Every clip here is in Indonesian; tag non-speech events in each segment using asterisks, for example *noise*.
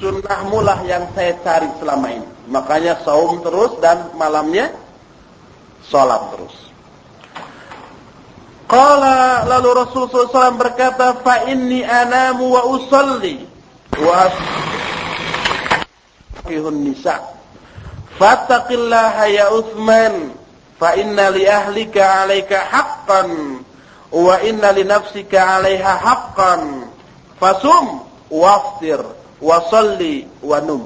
sunnahmu lah yang saya cari selama ini. Makanya saum terus dan malamnya sholat terus. Qala lalu Rasulullah SAW berkata, fa inni anamu wa usalli wa asfihun nisa. Fattaqillaha ya Uthman, fa inna li ahlika alaika haqqan wa inna li nafsika alaiha haqqan. Fasum waftir wa salli wa num.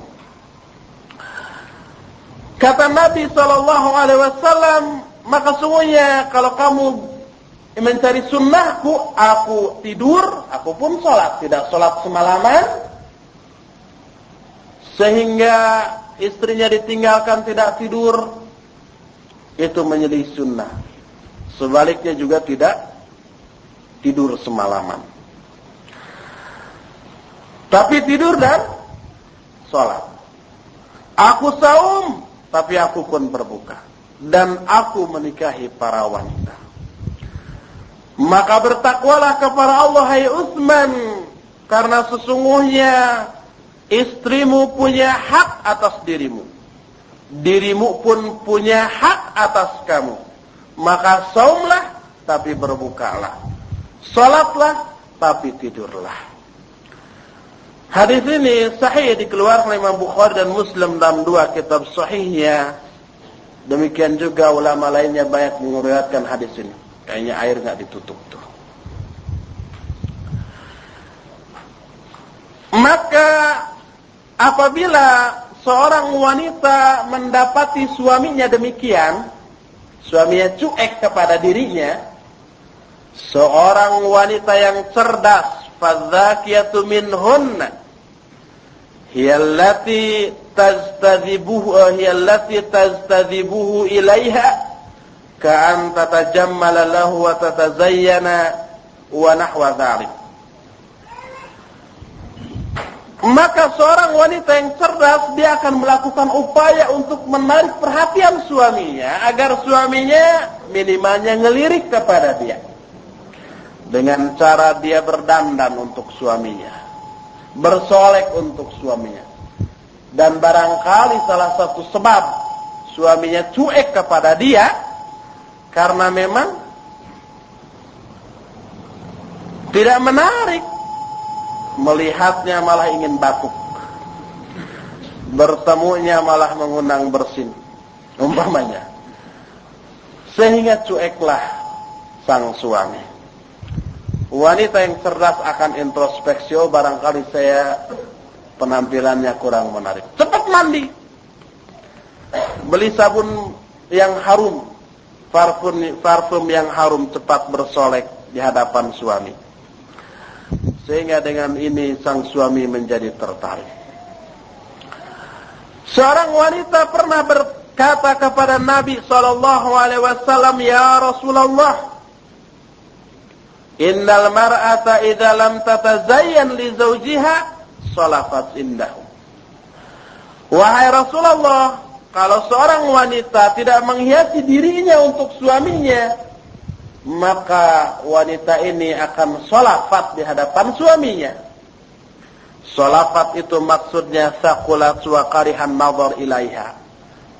Kata Nabi Shallallahu Alaihi Wasallam, maka sungguhnya kalau kamu mencari sunnahku, aku tidur, aku pun sholat. Tidak sholat semalaman, sehingga istrinya ditinggalkan tidak tidur, itu menjadi sunnah. Sebaliknya juga tidak tidur semalaman. Tapi tidur dan sholat. Aku saum, tapi aku pun berbuka. Dan aku menikahi para wanita. Maka bertakwalah kepada Allah hai Utsman karena sesungguhnya istrimu punya hak atas dirimu. Dirimu pun punya hak atas kamu. Maka saumlah tapi berbukalah. Salatlah tapi tidurlah. Hadis ini sahih dikeluarkan oleh Imam Bukhari dan Muslim dalam dua kitab sahihnya. Demikian juga ulama lainnya banyak menguriatkan hadis ini. Kayaknya air nggak ditutup tuh. Maka apabila seorang wanita mendapati suaminya demikian, suaminya cuek kepada dirinya, seorang wanita yang cerdas, fadzakiyatu minhunna, hiyallati taztadibuhu hiyallati taztadibuhu ilaiha ka'an tatajammala lahu wa tatazayyana wa nahwa dhalik. Maka seorang wanita yang cerdas dia akan melakukan upaya untuk menarik perhatian suaminya agar suaminya minimalnya ngelirik kepada dia. Dengan cara dia berdandan untuk suaminya. Bersolek untuk suaminya. Dan barangkali salah satu sebab suaminya cuek kepada dia karena memang tidak menarik. Melihatnya malah ingin batuk. Bertemunya malah mengundang bersin. Umpamanya. Sehingga cueklah sang suami. Wanita yang cerdas akan introspeksi, oh barangkali saya penampilannya kurang menarik. Cepat mandi. Beli sabun yang harum parfum parfum yang harum cepat bersolek di hadapan suami. Sehingga dengan ini sang suami menjadi tertarik. Seorang wanita pernah berkata kepada Nabi wasallam, "Ya Rasulullah, innal mar'ata idza lam tatazayyan li zawjiha salafat indahu." Wahai Rasulullah, kalau seorang wanita tidak menghiasi dirinya untuk suaminya, maka wanita ini akan solafat di hadapan suaminya. Solafat itu maksudnya sakulat wa karihan nazar ilaiha.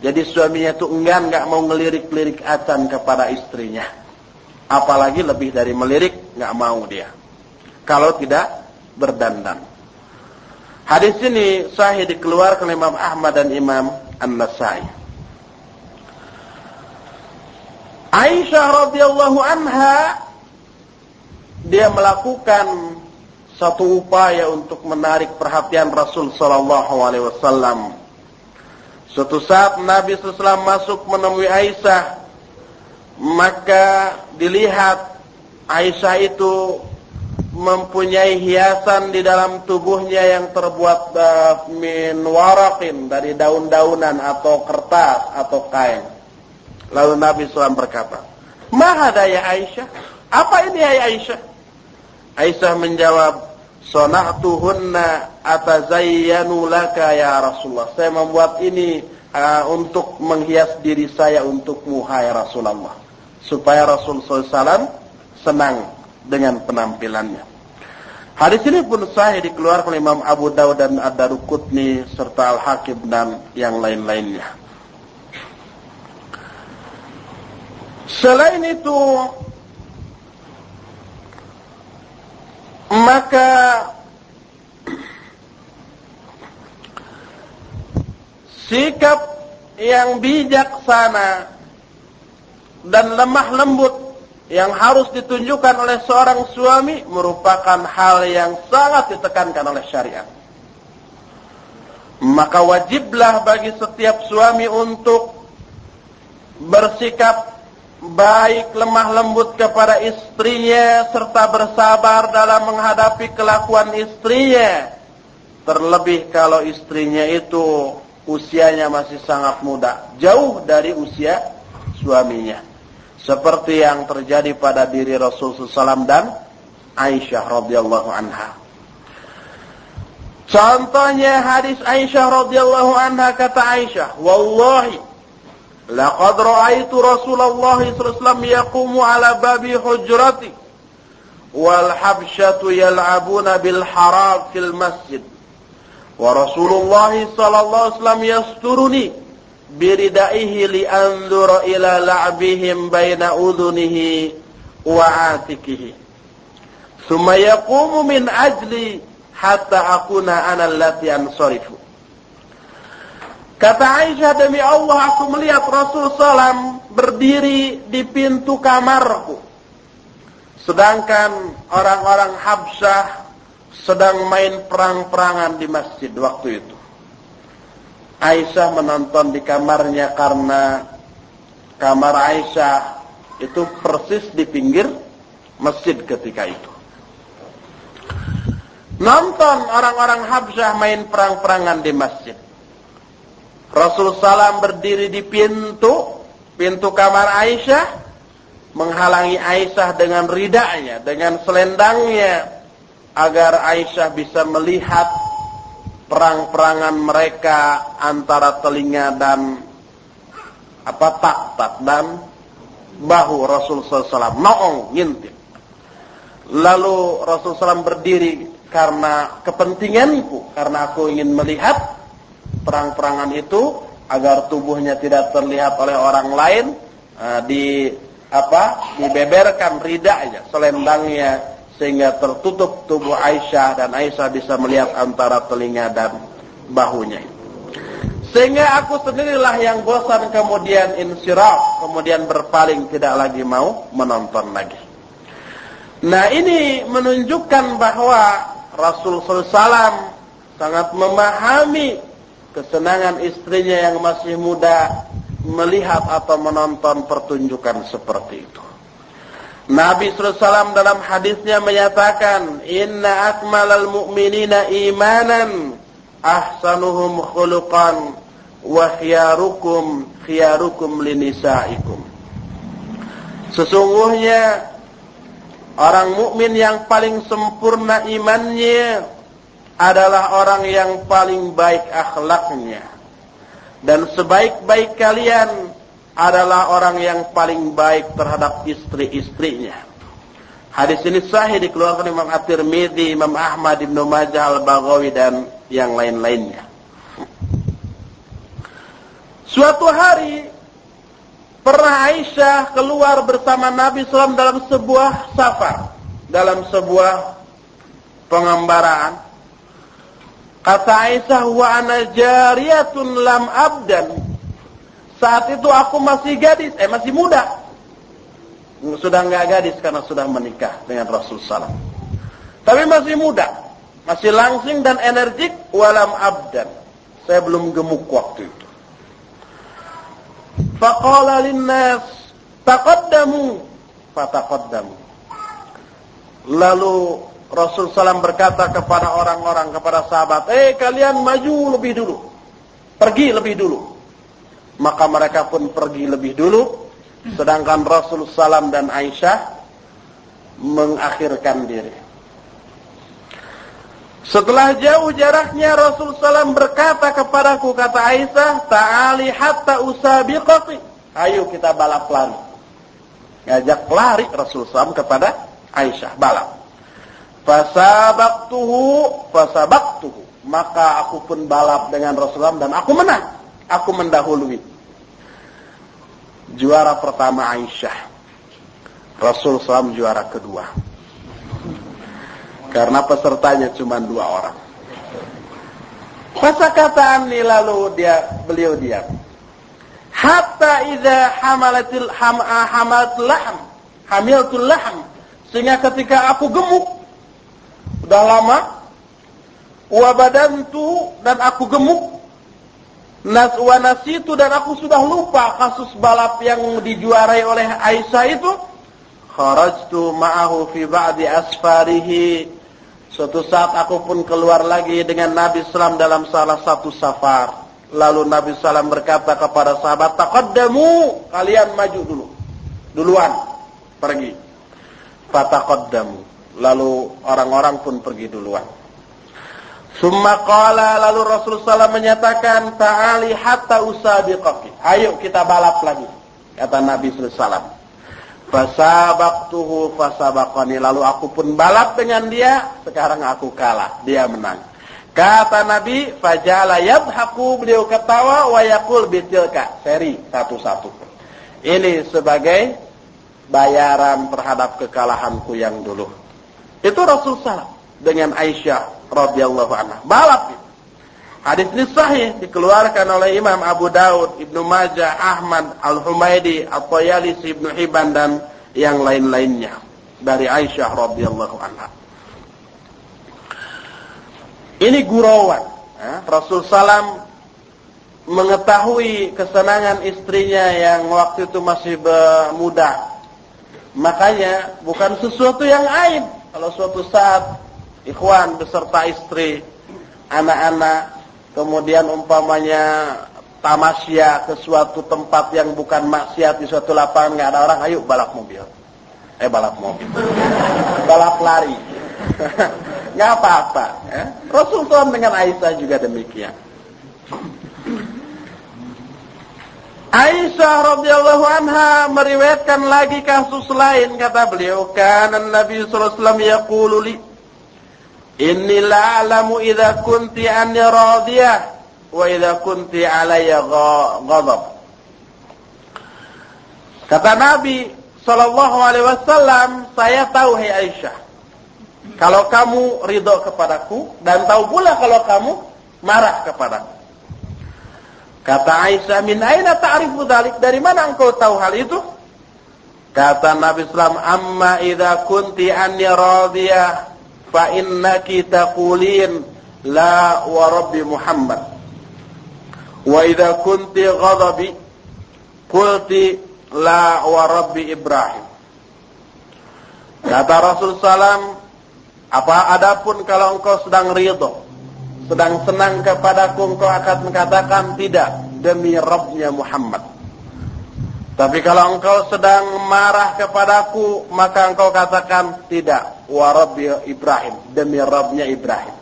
Jadi suaminya itu enggan nggak mau ngelirik-lirik acan kepada istrinya. Apalagi lebih dari melirik nggak mau dia. Kalau tidak berdandan. Hadis ini sahih dikeluarkan oleh Imam Ahmad dan Imam An-Nasai. Aisyah radhiyallahu anha dia melakukan satu upaya untuk menarik perhatian Rasul sallallahu alaihi wasallam. Suatu saat Nabi SAW masuk menemui Aisyah, maka dilihat Aisyah itu mempunyai hiasan di dalam tubuhnya yang terbuat uh, min warakin dari daun-daunan atau kertas atau kain. Lalu Nabi SAW berkata, Mahada ya Aisyah? Apa ini ya Aisyah? Aisyah menjawab, Sona'tuhunna atazayyanu laka ya Rasulullah. Saya membuat ini uh, untuk menghias diri saya untukmu, hai Rasulullah. Supaya Rasul SAW senang dengan penampilannya. Hadis ini pun sahih dikeluarkan oleh Imam Abu Dawud dan Ad-Daruqutni serta Al-Hakim dan yang lain-lainnya. Selain itu maka sikap yang bijaksana dan lemah lembut yang harus ditunjukkan oleh seorang suami merupakan hal yang sangat ditekankan oleh syariat. Maka wajiblah bagi setiap suami untuk bersikap baik lemah lembut kepada istrinya serta bersabar dalam menghadapi kelakuan istrinya. Terlebih kalau istrinya itu usianya masih sangat muda, jauh dari usia suaminya. Seperti yang terjadi pada diri Rasulullah SAW dan Aisyah radhiyallahu anha. Contohnya hadis Aisyah radhiyallahu anha kata Aisyah, "Wallahi laqad ra'aitu Rasulullah wasallam yaqumu ala babi hujrati wal habsyatu yal'abuna bil haram fil masjid." Wa Rasulullah sallallahu alaihi wasallam yasturuni biridaihi li anzura ila la'bihim baina udhunihi wa atikihi. Thumma yaqumu min ajli hatta akuna ana allati ansarifu. Kata Aisyah demi Allah aku melihat Rasul salam berdiri di pintu kamarku. Sedangkan orang-orang Habsyah sedang main perang-perangan di masjid waktu itu. Aisyah menonton di kamarnya karena kamar Aisyah itu persis di pinggir masjid ketika itu. Nonton orang-orang Habsyah main perang-perangan di masjid. Rasul Salam berdiri di pintu, pintu kamar Aisyah, menghalangi Aisyah dengan ridanya, dengan selendangnya, agar Aisyah bisa melihat perang-perangan mereka antara telinga dan apa tak-tak dan bahu Rasul SAW noong ngintip lalu Rasul SAW berdiri karena kepentinganku karena aku ingin melihat perang-perangan itu agar tubuhnya tidak terlihat oleh orang lain uh, di apa dibeberkan ridanya selendangnya sehingga tertutup tubuh Aisyah dan Aisyah bisa melihat antara telinga dan bahunya. Sehingga aku sendirilah yang bosan kemudian insiraf, kemudian berpaling tidak lagi mau menonton lagi. Nah ini menunjukkan bahwa Rasul SAW sangat memahami kesenangan istrinya yang masih muda melihat atau menonton pertunjukan seperti itu. Nabi SAW dalam hadisnya menyatakan, Inna akmalal mu'minina imanan, ahsanuhum khuluqan, wa khiyarukum khiyarukum linisaikum. Sesungguhnya orang mukmin yang paling sempurna imannya adalah orang yang paling baik akhlaknya. Dan sebaik-baik kalian adalah orang yang paling baik terhadap istri-istrinya. Hadis ini sahih dikeluarkan Imam At-Tirmidzi, Imam Ahmad, Ibnu Majah, Al-Baghawi dan yang lain-lainnya. Suatu hari pernah Aisyah keluar bersama Nabi SAW dalam sebuah safar, dalam sebuah pengembaraan. Kata Aisyah, wa ana jariyatun lam abdan saat itu aku masih gadis, eh masih muda. Sudah nggak gadis karena sudah menikah dengan Rasul Sallam. Tapi masih muda, masih langsing dan energik, walam abdan. Saya belum gemuk waktu itu. Faqala linnas taqaddamu fataqaddamu. Lalu Rasul Sallam berkata kepada orang-orang, kepada sahabat, eh kalian maju lebih dulu. Pergi lebih dulu maka mereka pun pergi lebih dulu. Sedangkan Rasul Salam dan Aisyah mengakhirkan diri. Setelah jauh jaraknya Rasul Salam berkata kepadaku kata Aisyah ta'ali hatta usabiqati. Ayo kita balap lari. Ngajak lari Rasul Salam kepada Aisyah balap. Fasabaktuhu, fasabaktuhu. Maka aku pun balap dengan Rasulullah dan aku menang. Aku mendahului. Juara pertama Aisyah. Rasul SAW juara kedua. Karena pesertanya cuma dua orang. Masa kataan ini lalu dia beliau diam. Hatta idza hamalatil ham, ah, hamalatul lahm, hamiltul lahm. Sehingga ketika aku gemuk, udah lama, wa badantu dan aku gemuk, nas wa nasitu dan aku sudah lupa kasus balap yang dijuarai oleh Aisyah itu, kharajtu ma'ahu fi ba'di asfarihi Suatu saat aku pun keluar lagi dengan Nabi Sallam dalam salah satu safar. Lalu Nabi Sallam berkata kepada sahabat, Taqaddamu, kalian maju dulu. Duluan, pergi. Fataqaddamu. Lalu orang-orang pun pergi duluan. Summa qala lalu Rasul Sallam menyatakan, Ta'ali hatta usabiqaki. Ayo kita balap lagi. Kata Nabi Sallam. Fasabaqtuhu fasabaqani. Lalu aku pun balap dengan dia. Sekarang aku kalah. Dia menang. Kata Nabi, fajala yadhaku. Beliau ketawa wa yakul bitilka. Seri satu-satu. Ini sebagai bayaran terhadap kekalahanku yang dulu. Itu Rasul SAW dengan Aisyah radhiyallahu anha. Balap Hadis ini sahih dikeluarkan oleh Imam Abu Daud, Ibnu Majah, Ahmad, Al-Humaidi, At-Tayalisi, Ibnu Hibban dan yang lain-lainnya dari Aisyah radhiyallahu anha. Ini gurauan. Rasul salam mengetahui kesenangan istrinya yang waktu itu masih muda. Makanya bukan sesuatu yang aib kalau suatu saat ikhwan beserta istri, anak-anak kemudian umpamanya tamasya ke suatu tempat yang bukan maksiat di suatu lapangan nggak ada orang, ayo balap mobil. Eh balap mobil. balap lari. *laughs* nggak apa-apa. Ya. Rasul SAW dengan Aisyah juga demikian. Aisyah radhiyallahu anha meriwayatkan lagi kasus lain kata beliau kan Nabi sallallahu alaihi wasallam yaqulu li Inni la'alamu idza kunti anni radiyah wa idza kunti alayya ghadab. Kata Nabi sallallahu alaihi wasallam, saya tahu hai Aisyah. Kalau kamu ridho kepadaku dan tahu pula kalau kamu marah kepadaku. Kata Aisyah, min aina ta'rifu dzalik? Dari mana engkau tahu hal itu? Kata Nabi sallallahu amma idza kunti anni radiyah fa innaki taqulin la wa rabbi Muhammad. Wa idza kunti ghadabi qulti la wa rabbi Ibrahim. Kata Rasul salam apa adapun kalau engkau sedang ridho sedang senang kepadaku engkau akan mengatakan tidak demi Rabbnya Muhammad tapi kalau engkau sedang marah kepadaku, maka engkau katakan tidak. Wa Ibrahim. Demi Rabbnya Ibrahim.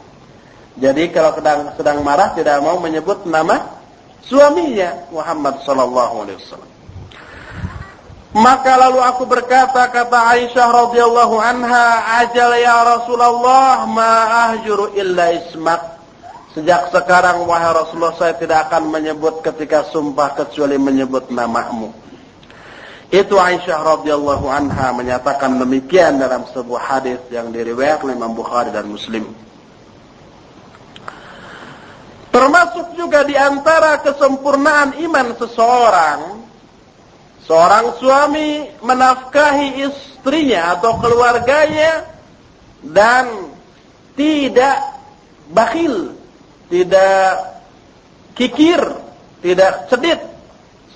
Jadi kalau sedang, sedang marah tidak mau menyebut nama suaminya Muhammad sallallahu alaihi wasallam. Maka lalu aku berkata kata Aisyah radhiyallahu anha, "Ajal ya Rasulullah, ma ahjuru illa ismak." Sejak sekarang wahai Rasulullah saya tidak akan menyebut ketika sumpah kecuali menyebut namamu. Itu Aisyah radhiyallahu anha menyatakan demikian dalam sebuah hadis yang diriwayatkan oleh Imam Bukhari dan Muslim. Termasuk juga di antara kesempurnaan iman seseorang, seorang suami menafkahi istrinya atau keluarganya dan tidak bakhil, tidak kikir, tidak sedit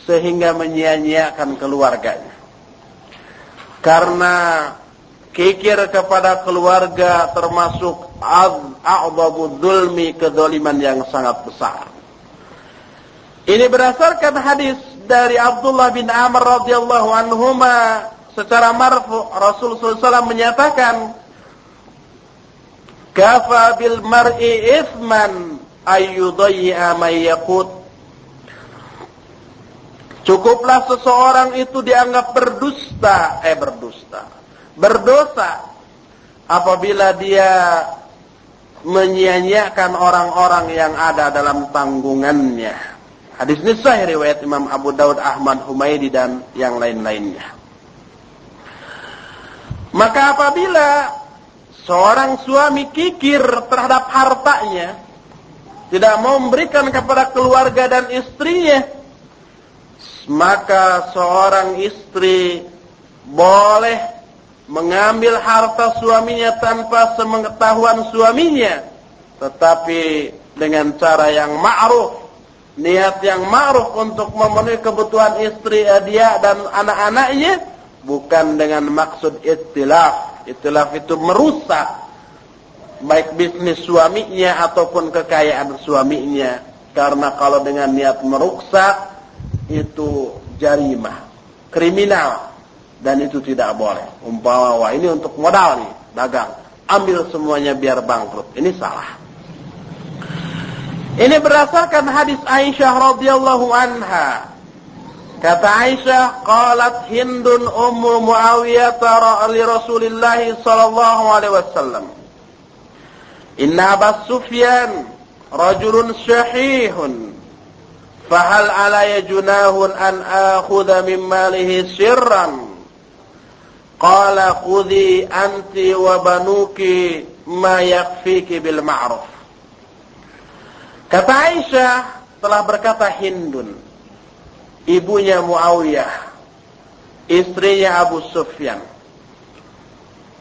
sehingga menyia-nyiakan keluarganya. Karena kikir kepada keluarga termasuk a'zamu dzulmi kedoliman yang sangat besar. Ini berdasarkan hadis dari Abdullah bin Amr radhiyallahu anhuma secara marfu Rasul SAW menyatakan kafa bil mar'i ithman ayyudayya man yaqut Cukuplah seseorang itu dianggap berdusta, eh berdusta, berdosa apabila dia menyia-nyiakan orang-orang yang ada dalam tanggungannya. Hadis ini sahih riwayat Imam Abu Daud, Ahmad, Humaydi dan yang lain-lainnya. Maka apabila seorang suami kikir terhadap hartanya, tidak mau memberikan kepada keluarga dan istrinya, maka seorang istri boleh mengambil harta suaminya tanpa sepengetahuan suaminya, tetapi dengan cara yang ma'ruf, niat yang ma'ruf untuk memenuhi kebutuhan istri dia dan anak-anaknya, bukan dengan maksud istilaf. Istilaf itu merusak baik bisnis suaminya ataupun kekayaan suaminya. Karena kalau dengan niat merusak itu jarimah, kriminal dan itu tidak boleh. Umpama wah ini untuk modal nih, dagang. Ambil semuanya biar bangkrut. Ini salah. Ini berdasarkan hadis Aisyah radhiyallahu anha. Kata Aisyah, qalat Hindun ummu Muawiyah li Rasulillah sallallahu alaihi wasallam. Inna Abu Sufyan rajulun syahihun fahal alaya junahun an akhudha min malihi sirran? Qala khudhi anti wa banuki ma yakfiki bil ma'ruf. Kata Aisyah telah berkata Hindun ibunya Muawiyah istrinya Abu Sufyan.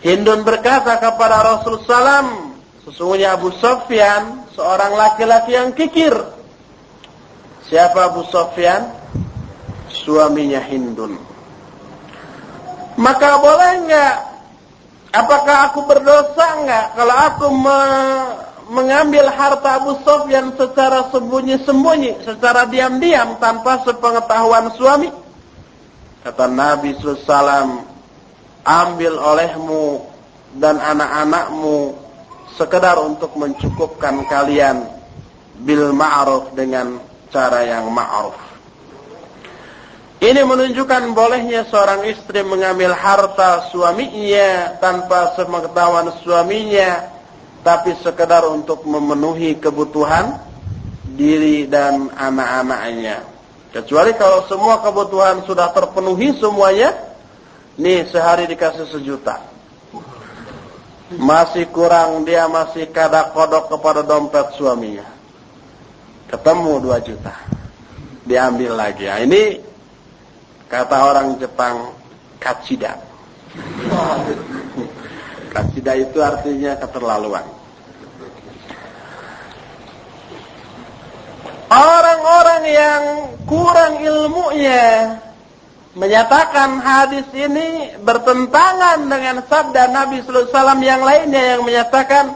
Hindun berkata kepada Rasul sallam Sesungguhnya Abu Sofyan seorang laki-laki yang kikir. Siapa Abu Sofyan? Suaminya Hindun. Maka boleh enggak? Apakah aku berdosa enggak kalau aku me mengambil harta Abu Sofyan secara sembunyi-sembunyi, secara diam-diam tanpa sepengetahuan suami? Kata Nabi SAW, ambil olehmu dan anak-anakmu sekedar untuk mencukupkan kalian bil ma'ruf dengan cara yang ma'ruf. Ini menunjukkan bolehnya seorang istri mengambil harta suaminya tanpa sepengetahuan suaminya, tapi sekedar untuk memenuhi kebutuhan diri dan anak-anaknya. Kecuali kalau semua kebutuhan sudah terpenuhi semuanya, nih sehari dikasih sejuta masih kurang dia masih kada kodok kepada dompet suaminya. Ketemu dua juta. Diambil lagi. Nah, ini kata orang Jepang kacida. *laughs* kacida itu artinya keterlaluan. Orang-orang yang kurang ilmunya menyatakan hadis ini bertentangan dengan sabda Nabi sallallahu alaihi wasallam yang lainnya yang menyatakan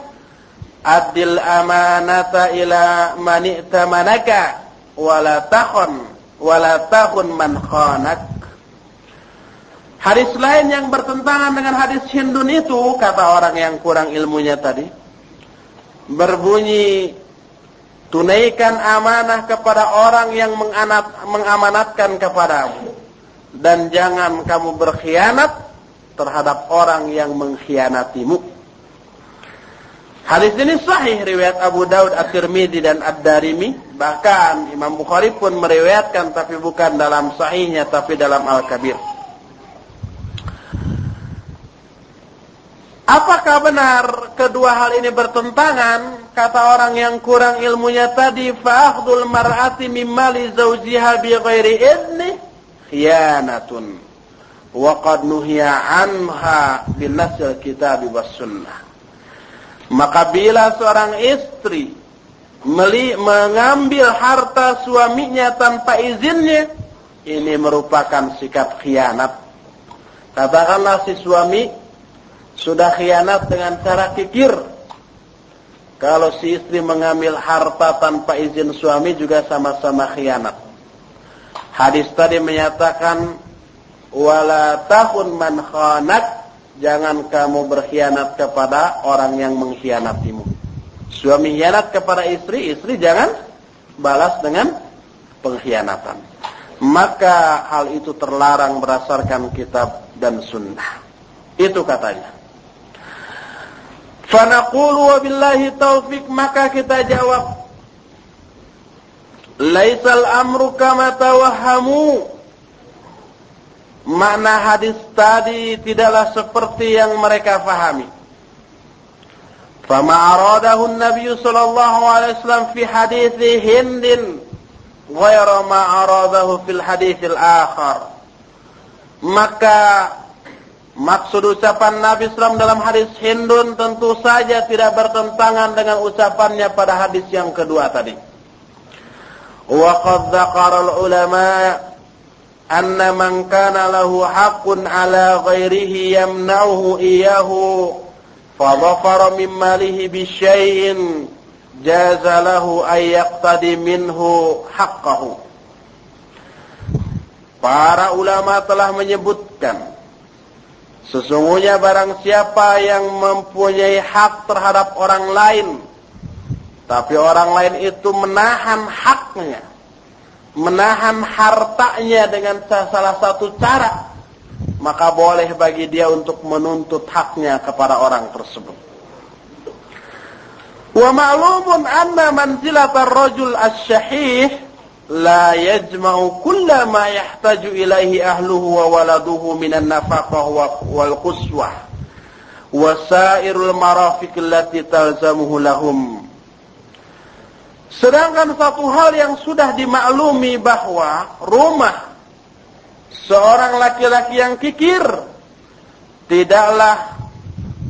adil amanata ila man i'tamanaka wala takhun wala takhun man khanak Hadis lain yang bertentangan dengan hadis Hindun itu kata orang yang kurang ilmunya tadi berbunyi tunaikan amanah kepada orang yang mengamanatkan kepadamu dan jangan kamu berkhianat terhadap orang yang mengkhianatimu. Hadis ini sahih riwayat Abu Daud, At-Tirmidzi dan Ad-Darimi. Bahkan Imam Bukhari pun meriwayatkan tapi bukan dalam sahihnya tapi dalam Al-Kabir. Apakah benar kedua hal ini bertentangan? Kata orang yang kurang ilmunya tadi, fa'akhdul mar'ati mimma zawjiha bi ghairi idnih khiyanatun wa qad nuhiya anha bin nasil kitab was sunnah maka bila seorang istri meli, mengambil harta suaminya tanpa izinnya ini merupakan sikap khianat. Katakanlah si suami sudah khianat dengan cara kikir. Kalau si istri mengambil harta tanpa izin suami juga sama-sama khianat. Hadis tadi menyatakan wala tahun man khanak jangan kamu berkhianat kepada orang yang mengkhianatimu. Suami khianat kepada istri, istri jangan balas dengan pengkhianatan. Maka hal itu terlarang berdasarkan kitab dan sunnah. Itu katanya. Fanaqulu wabillahi taufik maka kita jawab Laisal amru kama tawahhamu Makna hadis tadi tidaklah seperti yang mereka fahami. Fama aradahu Nabi sallallahu alaihi wasallam fi hadis Hindin ghayra ma aradahu fil hadis al-akhar. Maka Maksud ucapan Nabi SAW dalam hadis Hindun tentu saja tidak bertentangan dengan ucapannya pada hadis yang kedua tadi. Wa qad dzakara ulama anna man kana lahu haqqun ala ghairihi yamna'uhu iyyahu fa dhafara min malihi bi syai'in jaza lahu ay yaqtadi minhu haqqahu. Para ulama telah menyebutkan Sesungguhnya barang siapa yang mempunyai hak terhadap orang lain, tapi orang lain itu menahan haknya, menahan hartanya dengan salah satu cara, maka boleh bagi dia untuk menuntut haknya kepada orang tersebut. Wa ma'lumun anna manzilatar rajul asy-syahih la yajma'u kulla ma yahtaju ilaihi ahluhu wa waladuhu minan nafaqah wal quswah wa sairul marafiq allati talzamuhu lahum Sedangkan satu hal yang sudah dimaklumi bahwa rumah seorang laki-laki yang kikir tidaklah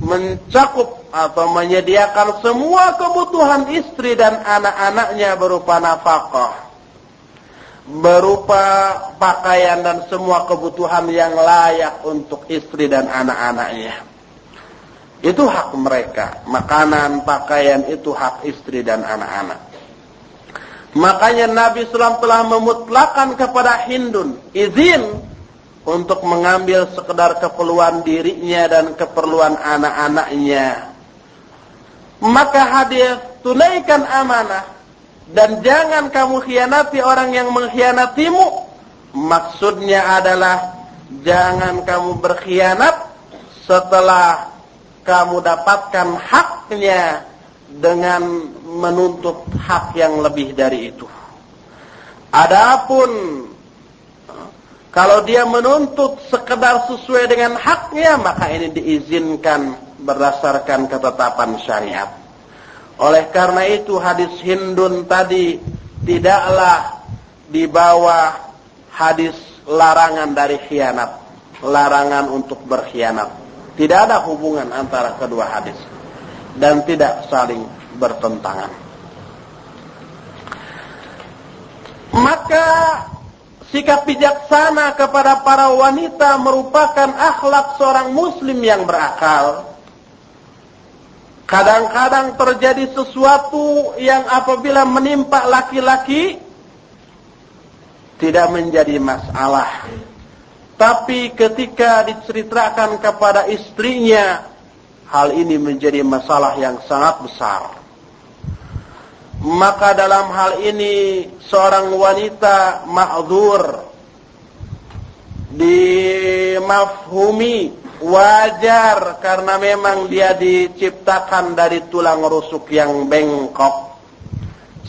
mencakup atau menyediakan semua kebutuhan istri dan anak-anaknya berupa nafkah berupa pakaian dan semua kebutuhan yang layak untuk istri dan anak-anaknya. Itu hak mereka. Makanan, pakaian itu hak istri dan anak-anak. Makanya Nabi SAW telah memutlakan kepada Hindun izin untuk mengambil sekedar keperluan dirinya dan keperluan anak-anaknya. Maka hadis tunaikan amanah dan jangan kamu khianati orang yang mengkhianatimu. Maksudnya adalah jangan kamu berkhianat setelah kamu dapatkan haknya dengan menuntut hak yang lebih dari itu. Adapun kalau dia menuntut sekedar sesuai dengan haknya, maka ini diizinkan berdasarkan ketetapan syariat. Oleh karena itu hadis Hindun tadi tidaklah di bawah hadis larangan dari khianat, larangan untuk berkhianat. Tidak ada hubungan antara kedua hadis dan tidak saling bertentangan. Maka sikap bijaksana kepada para wanita merupakan akhlak seorang muslim yang berakal Kadang-kadang terjadi sesuatu yang apabila menimpa laki-laki tidak menjadi masalah. Tapi ketika diceritakan kepada istrinya, hal ini menjadi masalah yang sangat besar. Maka dalam hal ini seorang wanita ma'dzur dimafhumi wajar karena memang dia diciptakan dari tulang rusuk yang bengkok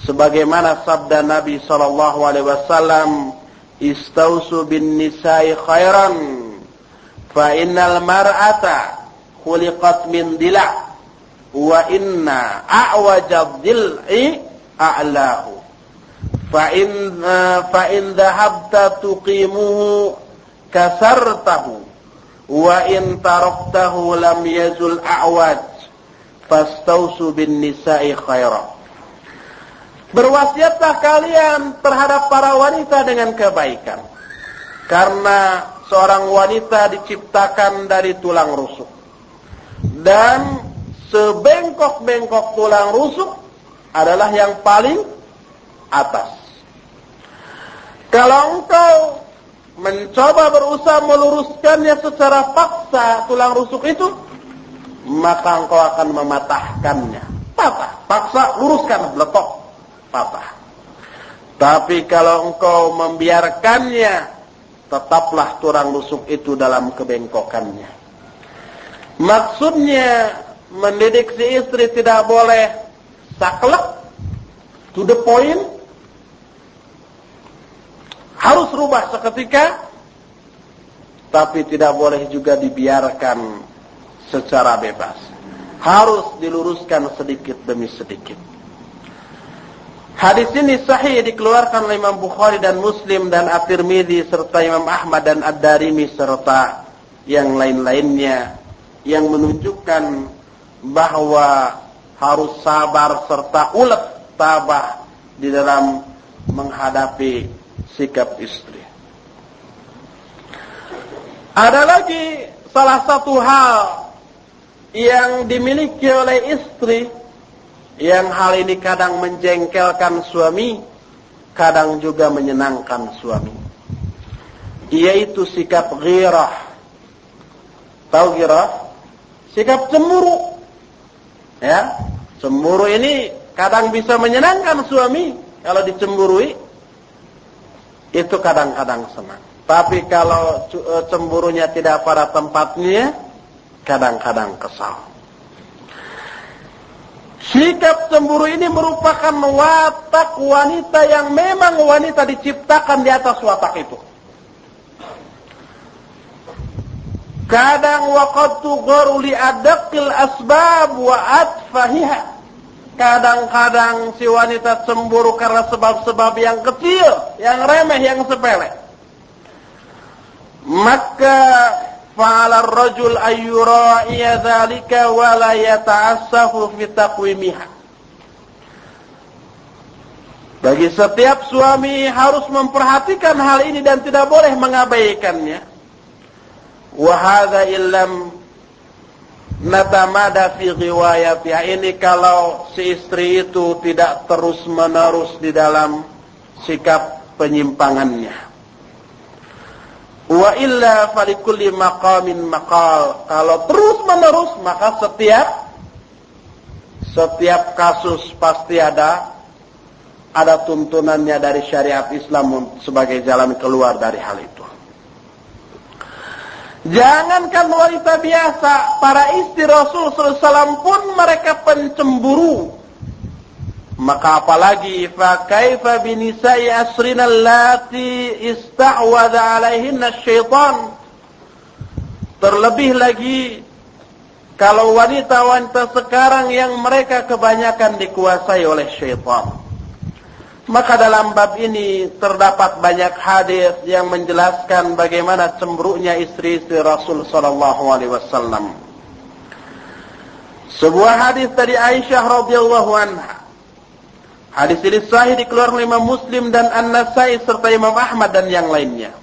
sebagaimana sabda Nabi sallallahu alaihi wasallam istausu bin nisa'i khairan fa innal mar'ata khuliqat min dila' wa inna a'wajad dil'i a'lahu. Fa in fa in dhahabta tuqimuhu kasartahu wa in taraktahu lam yazul a'waj fastausu bin nisa'i khaira Berwasiatlah kalian terhadap para wanita dengan kebaikan karena seorang wanita diciptakan dari tulang rusuk dan sebengkok-bengkok tulang rusuk adalah yang paling atas kalau engkau mencoba berusaha meluruskannya secara paksa tulang rusuk itu, maka engkau akan mematahkannya. Patah, paksa luruskan, letok, patah. Tapi kalau engkau membiarkannya, tetaplah tulang rusuk itu dalam kebengkokannya. Maksudnya mendidik si istri tidak boleh saklek, to the point, harus rubah seketika, tapi tidak boleh juga dibiarkan secara bebas. Harus diluruskan sedikit demi sedikit. Hadis ini sahih dikeluarkan oleh Imam Bukhari dan Muslim dan At-Tirmidzi serta Imam Ahmad dan Ad-Darimi serta yang lain-lainnya yang menunjukkan bahwa harus sabar serta ulet tabah di dalam menghadapi sikap istri. Ada lagi salah satu hal yang dimiliki oleh istri yang hal ini kadang menjengkelkan suami, kadang juga menyenangkan suami. Yaitu sikap ghirah. Tahu ghirah? Sikap cemburu. Ya, cemburu ini kadang bisa menyenangkan suami kalau dicemburui. Itu kadang-kadang senang. Tapi kalau cemburunya tidak pada tempatnya, kadang-kadang kesal. Sikap cemburu ini merupakan watak wanita yang memang wanita diciptakan di atas watak itu. Kadang waqad tugharu li adaqil asbab wa atfahiha. Kadang-kadang si wanita cemburu karena sebab-sebab yang kecil, yang remeh, yang sepele. Maka fa'ala ar-rajul ayyura'iya dzalika wa la yata'assafu fi taqwimiha. Bagi setiap suami harus memperhatikan hal ini dan tidak boleh mengabaikannya. Wahada illam natamada fi riwayatnya. Ini kalau si istri itu tidak terus menerus di dalam sikap penyimpangannya. Wa illa falikulli maqamin maqal. Kalau terus menerus maka setiap setiap kasus pasti ada ada tuntunannya dari syariat Islam sebagai jalan keluar dari hal itu. Jangankan wanita biasa, para istri Rasul SAW pun mereka pencemburu maka apalagi fa kaifa binisa'i asrina allati ista'wadha alaihinna syaitan. Terlebih lagi kalau wanita-wanita sekarang yang mereka kebanyakan dikuasai oleh syaitan. Maka dalam bab ini terdapat banyak hadis yang menjelaskan bagaimana cemburunya istri-istri Rasul sallallahu alaihi wasallam. Sebuah hadis dari Aisyah radhiyallahu anha Hadis ini sahih dikeluarkan oleh Imam Muslim dan An-Nasai serta Imam Ahmad dan yang lainnya.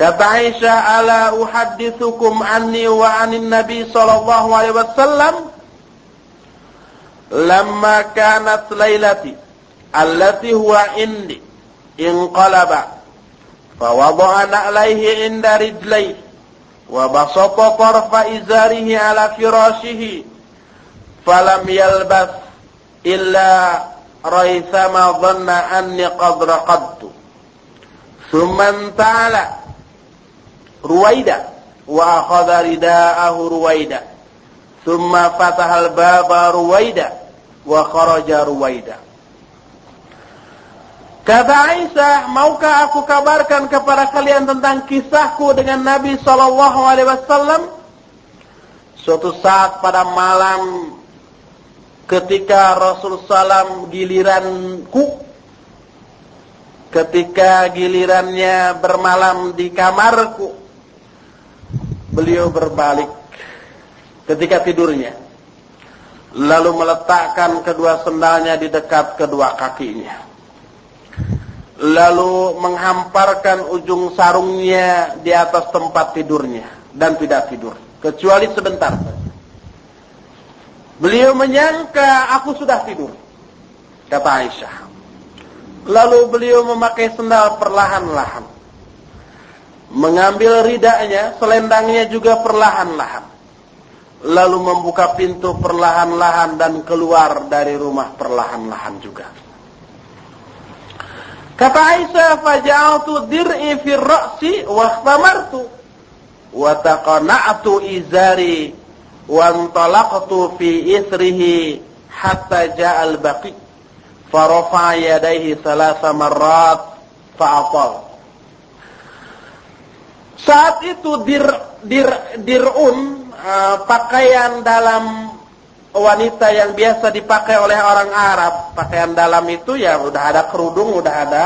Kata Aisyah, "Ala uhaddithukum anni wa anin Nabi sallallahu alaihi wasallam?" Lamma kanat lailati allati huwa indi inqalaba فوضع نعليه عند رجليه. وبسط طرف إزاره على فراشه. فلم يلبث إلا ريثما ظن أني قد رقدت. ثم انتعل. رويدا وأخذ رداءه رويدا ثم فتح الباب رويدا وخرج رويدا Kata Aisyah, maukah aku kabarkan kepada kalian tentang kisahku dengan Nabi Shallallahu Alaihi Wasallam? Suatu saat pada malam ketika Rasul Salam giliranku ketika gilirannya bermalam di kamarku beliau berbalik ketika tidurnya lalu meletakkan kedua sendalnya di dekat kedua kakinya lalu menghamparkan ujung sarungnya di atas tempat tidurnya dan tidak tidur kecuali sebentar Beliau menyangka aku sudah tidur. Kata Aisyah. Lalu beliau memakai sendal perlahan-lahan. Mengambil ridaknya, selendangnya juga perlahan-lahan. Lalu membuka pintu perlahan-lahan dan keluar dari rumah perlahan-lahan juga. Kata Aisyah, "Faja'altu dir'i fi ra'si wa ikhtamartu. Wa taqana'tu izari wantalaqtu fi ithrihi hatta ja'al baqi. Farafa yadayhi thalatha marrat fa'atal. Saat itu dir dir dirun uh, pakaian dalam wanita yang biasa dipakai oleh orang Arab pakaian dalam itu ya udah ada kerudung udah ada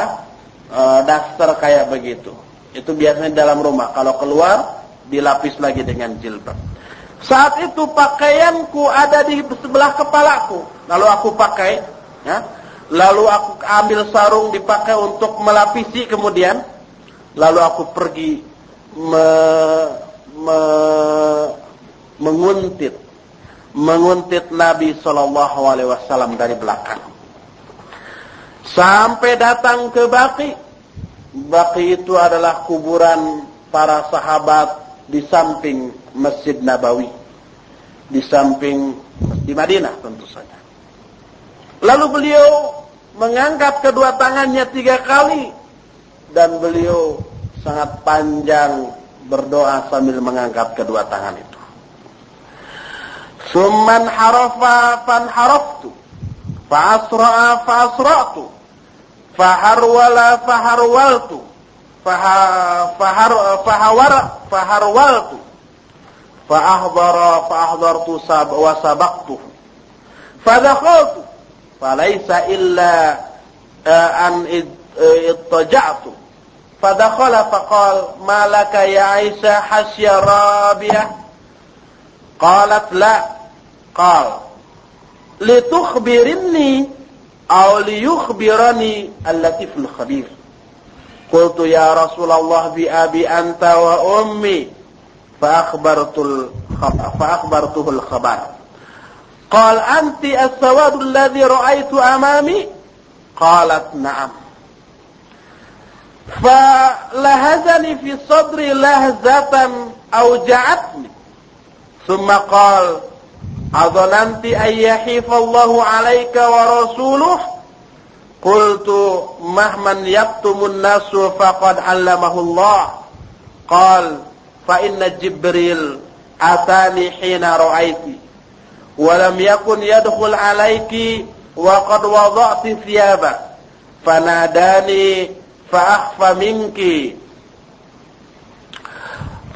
uh, daster kayak begitu itu biasanya dalam rumah kalau keluar dilapis lagi dengan jilbab saat itu pakaianku ada di sebelah kepalaku. Lalu aku pakai, ya. Lalu aku ambil sarung dipakai untuk melapisi kemudian. Lalu aku pergi me, me, menguntit, menguntit Nabi Shallallahu Alaihi Wasallam dari belakang. Sampai datang ke Baki. Baki itu adalah kuburan para sahabat di samping Masjid Nabawi, di samping di Madinah tentu saja. Lalu beliau mengangkat kedua tangannya tiga kali dan beliau sangat panjang berdoa sambil mengangkat kedua tangan itu. ثم انحرف فانحرفت فأسرع فأسرعت فهرول فهرولت فهر فهور فهرولت فأحضر فأحضرت سب وسبقته فدخلت فليس إلا آه، أن آه، اضطجعت فدخل فقال ما لك يا عيسى حشي رابية؟ قالت لا qal litukhbirinni aw liyukhbirani al-latiful khabir قلت يا رسول الله بأبي أنت وأمي. فأخبرت الخبر فأخبرته الخبر. قال أنت السواد الذي رأيت أمامي؟ قالت نعم. فلهزني في صدري لهزة أوجعتني ثم قال أظننت أن يحيف الله عليك ورسوله؟ قلت مهما يكتم الناس فقد علمه الله. قال فإن جبريل أتاني حين رأيت. ولم يكن يدخل عليك وقد وضعت ثيابك فناداني فأخفى منك.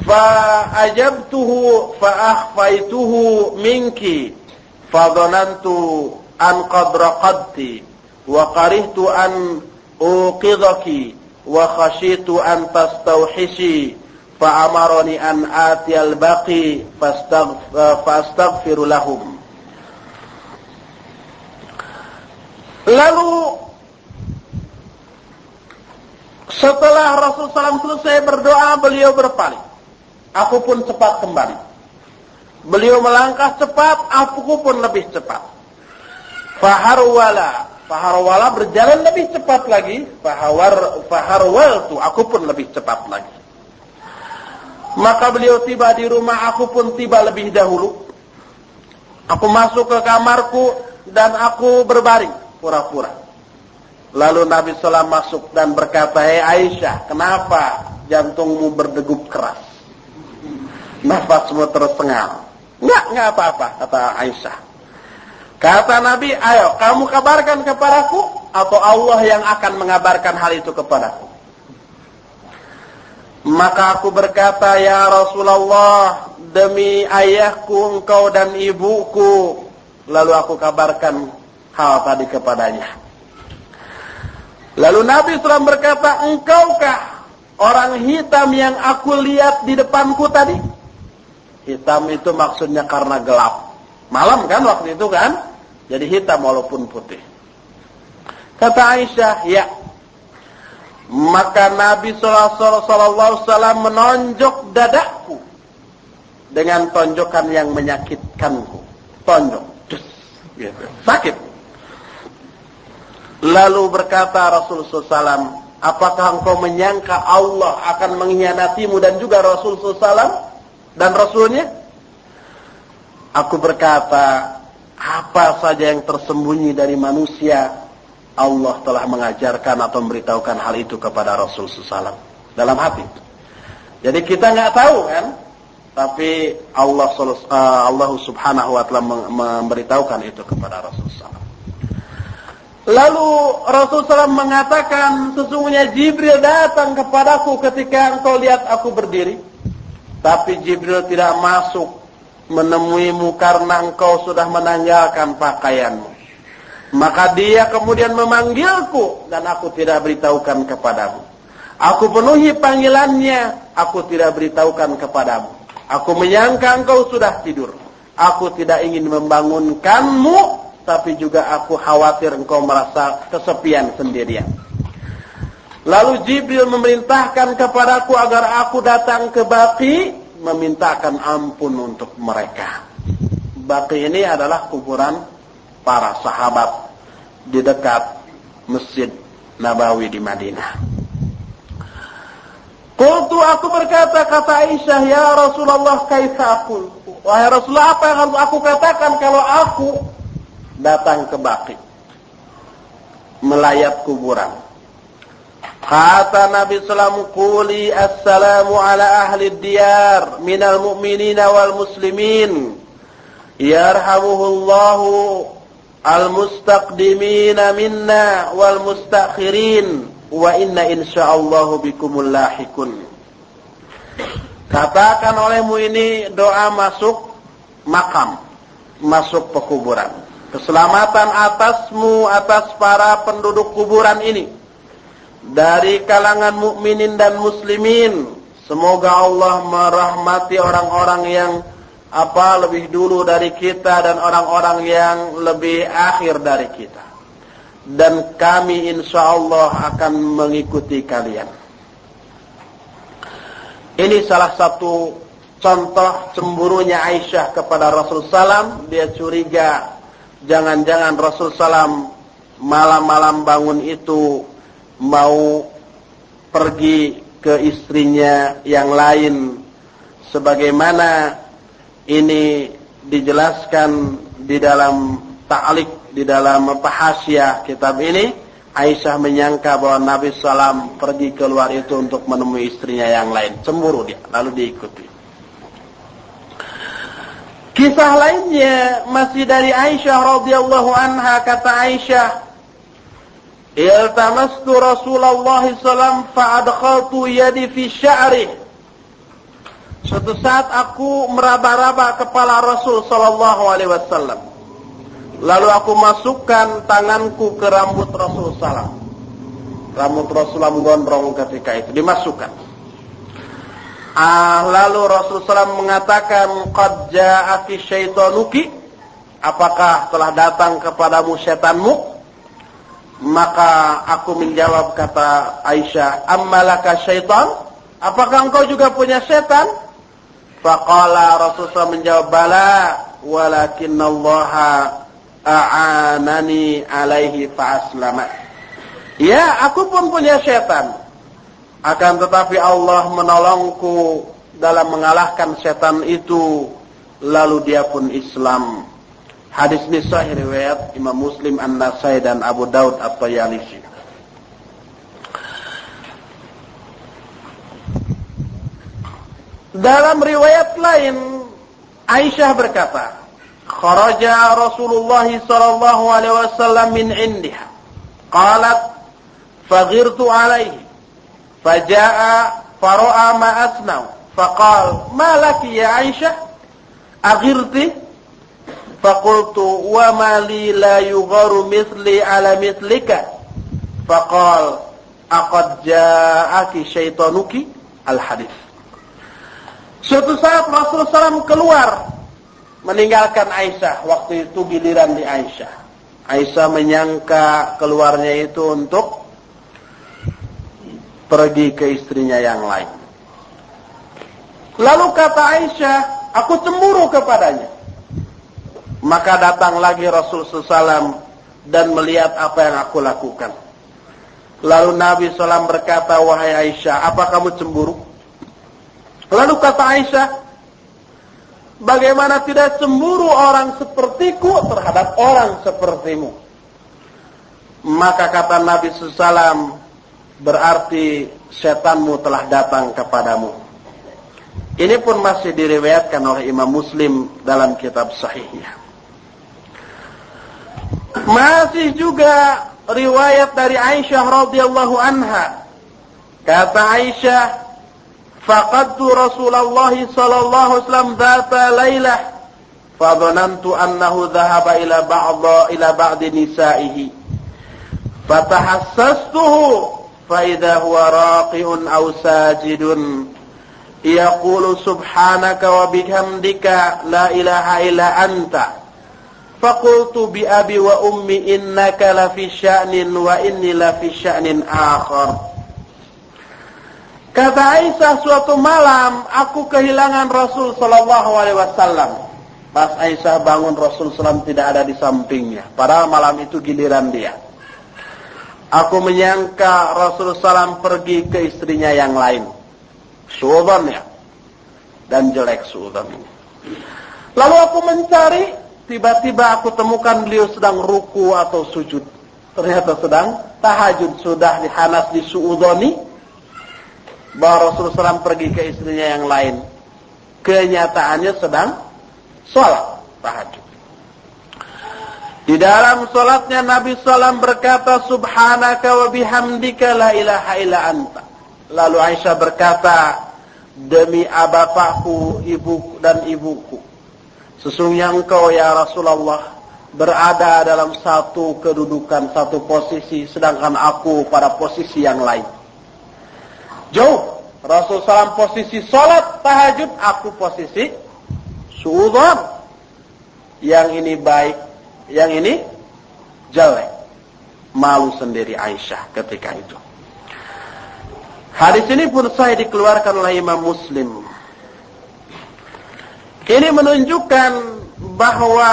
فَأَجَبْتُهُ فأخفيتُهُ مِنْكِ فَظَنَنْتُ أن قد رقدتِ وكرهتُ أن أوقظكِ وخشيتُ أن تستوحشي فأمرني أن آتي الباقي فأستغفر لهم. Lalu setelah Rasulullah SAW selesai berdoa, beliau berpaling. Aku pun cepat kembali. Beliau melangkah cepat, aku pun lebih cepat. Faharwala Faharwala berjalan lebih cepat lagi. Fahawar, faharwal tu aku pun lebih cepat lagi. Maka beliau tiba di rumah, aku pun tiba lebih dahulu. Aku masuk ke kamarku dan aku berbaring pura-pura. Lalu Nabi Sallam masuk dan berkata, Hei Aisyah, kenapa jantungmu berdegup keras? Nafasmu tersengal. Enggak, enggak apa-apa, kata Aisyah. Kata Nabi, ayo kamu kabarkan kepadaku atau Allah yang akan mengabarkan hal itu kepadaku. Maka aku berkata, ya Rasulullah, demi ayahku, engkau dan ibuku. Lalu aku kabarkan hal tadi kepadanya. Lalu Nabi SAW berkata, engkaukah orang hitam yang aku lihat di depanku tadi? Hitam itu maksudnya karena gelap. Malam kan waktu itu kan? Jadi hitam walaupun putih. Kata Aisyah, ya. Maka Nabi Wasallam menonjok dadaku dengan tonjokan yang menyakitkanku. Tonjok, gitu. sakit. Lalu berkata Rasulullah SAW, apakah engkau menyangka Allah akan mengkhianatimu dan juga Rasulullah SAW dan Rasulnya? Aku berkata, apa saja yang tersembunyi dari manusia Allah telah mengajarkan atau memberitahukan hal itu kepada Rasul SAW dalam hati. Jadi kita nggak tahu kan tapi Allah uh, Allah Subhanahu wa taala memberitahukan itu kepada Rasulullah. Lalu Rasulullah mengatakan sesungguhnya Jibril datang kepadaku ketika engkau lihat aku berdiri. Tapi Jibril tidak masuk menemuimu karena engkau sudah menanggalkan pakaianmu. Maka dia kemudian memanggilku dan aku tidak beritahukan kepadamu. Aku penuhi panggilannya, aku tidak beritahukan kepadamu. Aku menyangka engkau sudah tidur. Aku tidak ingin membangunkanmu, tapi juga aku khawatir engkau merasa kesepian sendirian. Lalu Jibril memerintahkan kepadaku agar aku datang ke Baqi memintakan ampun untuk mereka. Baki ini adalah kuburan para sahabat di dekat Masjid Nabawi di Madinah. Kultu aku berkata kata Aisyah ya Rasulullah kaifa aku Wahai Rasulullah apa yang harus aku katakan kalau aku datang ke Baki melayat kuburan Kata Nabi Sallam, Kuli assalamu ala ahli diyar minal mu'minina wal muslimin. Yarhamuhullahu al-mustaqdimina minna wal mustakhirin. Wa inna insyaallahu bikumul lahikun. Katakan olehmu ini doa masuk makam. Masuk pekuburan. Keselamatan atasmu atas para penduduk kuburan ini dari kalangan mukminin dan muslimin. Semoga Allah merahmati orang-orang yang apa lebih dulu dari kita dan orang-orang yang lebih akhir dari kita. Dan kami insya Allah akan mengikuti kalian. Ini salah satu contoh cemburunya Aisyah kepada Rasul Salam. Dia curiga jangan-jangan Rasul Salam malam-malam bangun itu mau pergi ke istrinya yang lain. Sebagaimana ini dijelaskan di dalam ta'lik di dalam pahasya kitab ini Aisyah menyangka bahwa Nabi Sallam pergi keluar itu untuk menemui istrinya yang lain. Cemburu dia lalu diikuti. Kisah lainnya masih dari Aisyah radhiyallahu anha kata Aisyah Iltamastu Rasulullah SAW fa'adkhaltu yadi fi sya'ri. Suatu saat aku meraba-raba kepala Rasul sallallahu alaihi wasallam. Lalu aku masukkan tanganku ke rambut Rasul sallam. Rambut Rasulullah gondrong ketika itu dimasukkan. Ah, lalu Rasul sallam mengatakan, "Qad ja'aki syaitanuki?" Apakah telah datang kepadamu setanmu? Maka aku menjawab kata Aisyah, "Ammalaka syaitan? Apakah engkau juga punya setan?" Faqala Rasulullah menjawab, "Bala, walakinallaha a'anani alaihi fa'aslama." Ya, aku pun punya setan. Akan tetapi Allah menolongku dalam mengalahkan setan itu, lalu dia pun Islam. Hadis ini sahih riwayat Imam Muslim An-Nasai dan Abu Daud At-Tayalisi. Dalam riwayat lain Aisyah berkata, "Kharaja Rasulullah sallallahu alaihi wasallam min indiha." Qalat, "Faghirtu alaihi." Faja'a fara'a ma asna'u. Faqal, "Ma laki ya Aisyah? Aghirti?" Fakultu wa mali la yugharu mithli ala mithlika. Faqal aqad ja'aki syaitanuki al hadis. Suatu saat Rasulullah SAW keluar meninggalkan Aisyah. Waktu itu giliran di Aisyah. Aisyah menyangka keluarnya itu untuk pergi ke istrinya yang lain. Lalu kata Aisyah, aku cemburu kepadanya. Maka datang lagi Rasul SAW dan melihat apa yang aku lakukan. Lalu Nabi SAW berkata, Wahai Aisyah, apa kamu cemburu? Lalu kata Aisyah, Bagaimana tidak cemburu orang sepertiku terhadap orang sepertimu? Maka kata Nabi SAW, berarti setanmu telah datang kepadamu. Ini pun masih diriwayatkan oleh Imam Muslim dalam kitab sahihnya. Masih juga riwayat dari Aisyah radhiyallahu anha. Kata Aisyah, "Faqadtu Rasulullah sallallahu alaihi wasallam dzata lailah, fadhanantu annahu dhahaba ila ba'd ila ba'd nisa'ihi. Fatahassastuhu fa idza huwa raqi'un aw sajidun." يقول سبحانك وبحمدك لا إله إلا أنت Fakultu bi abi wa ummi innaka وإني sya'nin wa inni lafi sya'nin akhar. Kata Aisyah suatu malam aku kehilangan Rasul Shallallahu Alaihi Wasallam. Pas Aisyah bangun Rasul Sallam tidak ada di sampingnya. Padahal malam itu giliran dia. Aku menyangka Rasul Sallam pergi ke istrinya yang lain. Suudan ya. Dan jelek suudan ini. Lalu aku mencari tiba-tiba aku temukan beliau sedang ruku atau sujud. Ternyata sedang tahajud sudah dihanas di suudoni. Bahwa Rasulullah SAW pergi ke istrinya yang lain. Kenyataannya sedang sholat tahajud. Di dalam sholatnya Nabi SAW berkata Subhanaka wa bihamdika la ilaha illa anta. Lalu Aisyah berkata, demi bapakku, ibu dan ibuku. Sesungguhnya engkau ya Rasulullah berada dalam satu kedudukan, satu posisi, sedangkan aku pada posisi yang lain. Jauh. Rasul SAW posisi sholat tahajud, aku posisi suudhan. Yang ini baik, yang ini jelek. Malu sendiri Aisyah ketika itu. Hadis ini pun saya dikeluarkan oleh Imam Muslim. Ini menunjukkan bahwa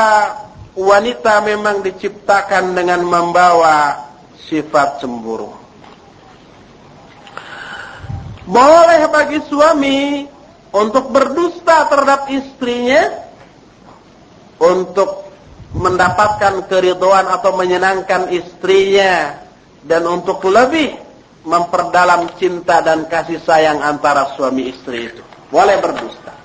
wanita memang diciptakan dengan membawa sifat cemburu. Boleh bagi suami untuk berdusta terhadap istrinya untuk mendapatkan keriduan atau menyenangkan istrinya dan untuk lebih memperdalam cinta dan kasih sayang antara suami istri itu. Boleh berdusta.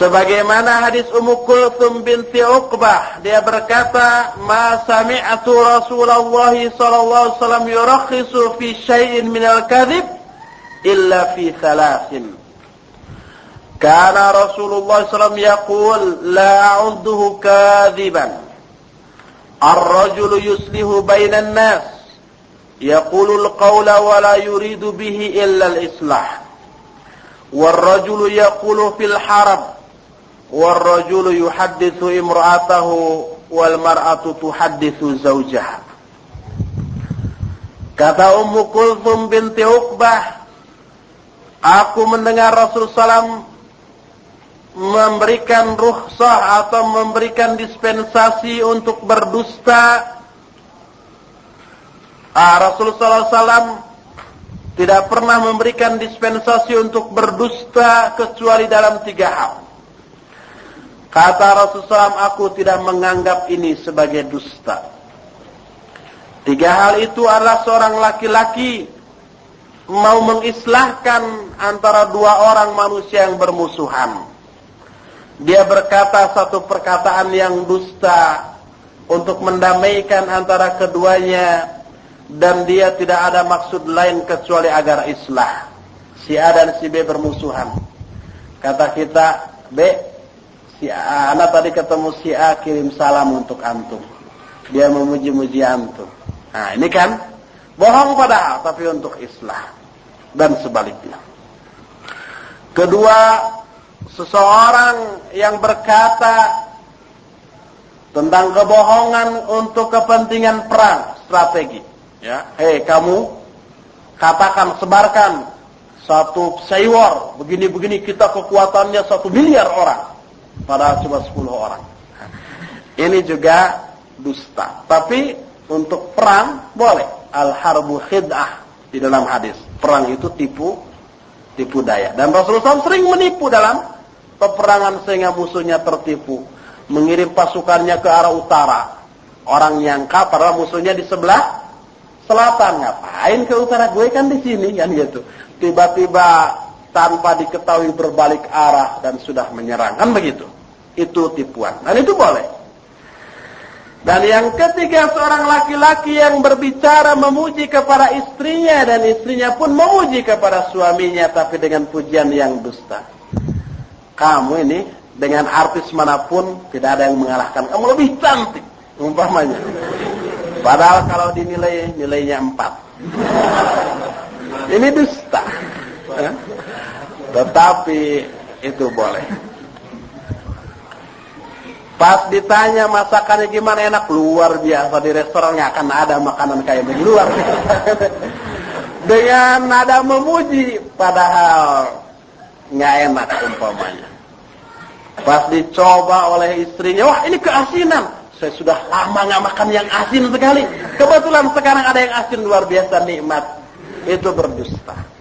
Sebagaimana hadis Ummu Kulthum binti Uqbah, dia berkata, "Ma sami'tu Rasulullah sallallahu alaihi wasallam yurakhisu fi syai'in min al-kadhib illa fi thalathin." Kana Rasulullah sallallahu yaqul la a'udduhu kadhiban. Ar-rajulu yuslihu bainan nas يقول القول ولا يريد به إلا الإصلاح والرجل يقول في الحرب والرجل يحدث امرأته والمرأة تحدث زوجها Kata Ummu Kulthum binti Uqbah, aku mendengar Rasul Salam memberikan rukhsah atau memberikan dispensasi untuk berdusta Ah, Rasulullah SAW tidak pernah memberikan dispensasi untuk berdusta kecuali dalam tiga hal. Kata Rasulullah SAW, aku tidak menganggap ini sebagai dusta. Tiga hal itu adalah seorang laki-laki mau mengislahkan antara dua orang manusia yang bermusuhan. Dia berkata satu perkataan yang dusta untuk mendamaikan antara keduanya dan dia tidak ada maksud lain kecuali agar islah. Si A dan si B bermusuhan. Kata kita, B, si A, anak tadi ketemu si A kirim salam untuk antum. Dia memuji-muji antum. Nah, ini kan bohong padahal tapi untuk islah dan sebaliknya. Kedua, seseorang yang berkata tentang kebohongan untuk kepentingan perang strategi Ya, hei kamu katakan sebarkan satu saywar begini-begini kita kekuatannya satu miliar orang pada cuma sepuluh orang. Ini juga dusta. Tapi untuk perang boleh. Al-harbu khid'ah di dalam hadis. Perang itu tipu tipu daya. Dan Rasulullah sering menipu dalam peperangan sehingga musuhnya tertipu. Mengirim pasukannya ke arah utara. Orang nyangka padahal musuhnya di sebelah selatan ngapain ke utara gue kan di sini kan gitu tiba-tiba tanpa diketahui berbalik arah dan sudah menyerang. Kan begitu. Itu tipuan. Dan itu boleh. Dan yang ketiga seorang laki-laki yang berbicara memuji kepada istrinya dan istrinya pun memuji kepada suaminya tapi dengan pujian yang dusta. Kamu ini dengan artis mana pun tidak ada yang mengalahkan kamu lebih cantik umpamanya. Padahal kalau dinilai nilainya empat. Ini dusta. Tetapi itu boleh. Pas ditanya masakannya gimana enak, luar biasa di restoran nggak akan ada makanan kayak begini luar. *laughs* Dengan nada memuji, padahal nggak enak umpamanya. Pas dicoba oleh istrinya, wah ini keasinan. Saya sudah lama nggak makan yang asin sekali. Kebetulan sekarang ada yang asin luar biasa nikmat. Itu berdusta.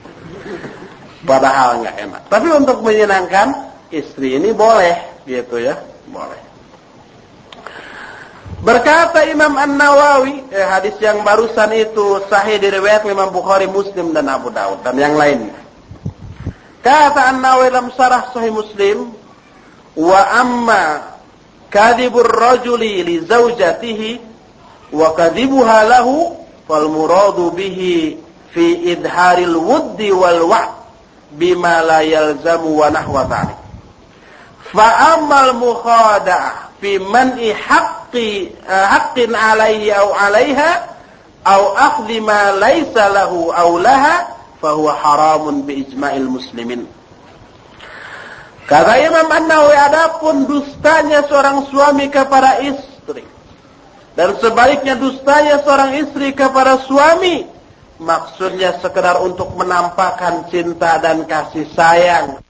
Padahal nggak enak. Tapi untuk menyenangkan istri ini boleh, gitu ya, boleh. Berkata Imam An-Nawawi, eh, hadis yang barusan itu sahih diriwayat Imam Bukhari, Muslim dan Abu Daud dan yang lainnya. Kata An-Nawawi dalam sarah sahih Muslim, wa amma kadhibur rajuli li zawjatihi wa kadhibuha lahu fal muradu bihi fi idharil wuddi wal wa'd bima la yalzamu wa nahwa dhalik. Fa amal mukhada'ah fi man'i haqqi uh, haqqin alaihi aw alaiha aw akhdhi ma laysa lahu aw laha fa huwa haramun bi ijma'il muslimin. Kata Imam An-Nawawi adapun dustanya seorang suami kepada istri dan sebaliknya dustanya seorang istri kepada suami maksudnya sekedar untuk menampakkan cinta dan kasih sayang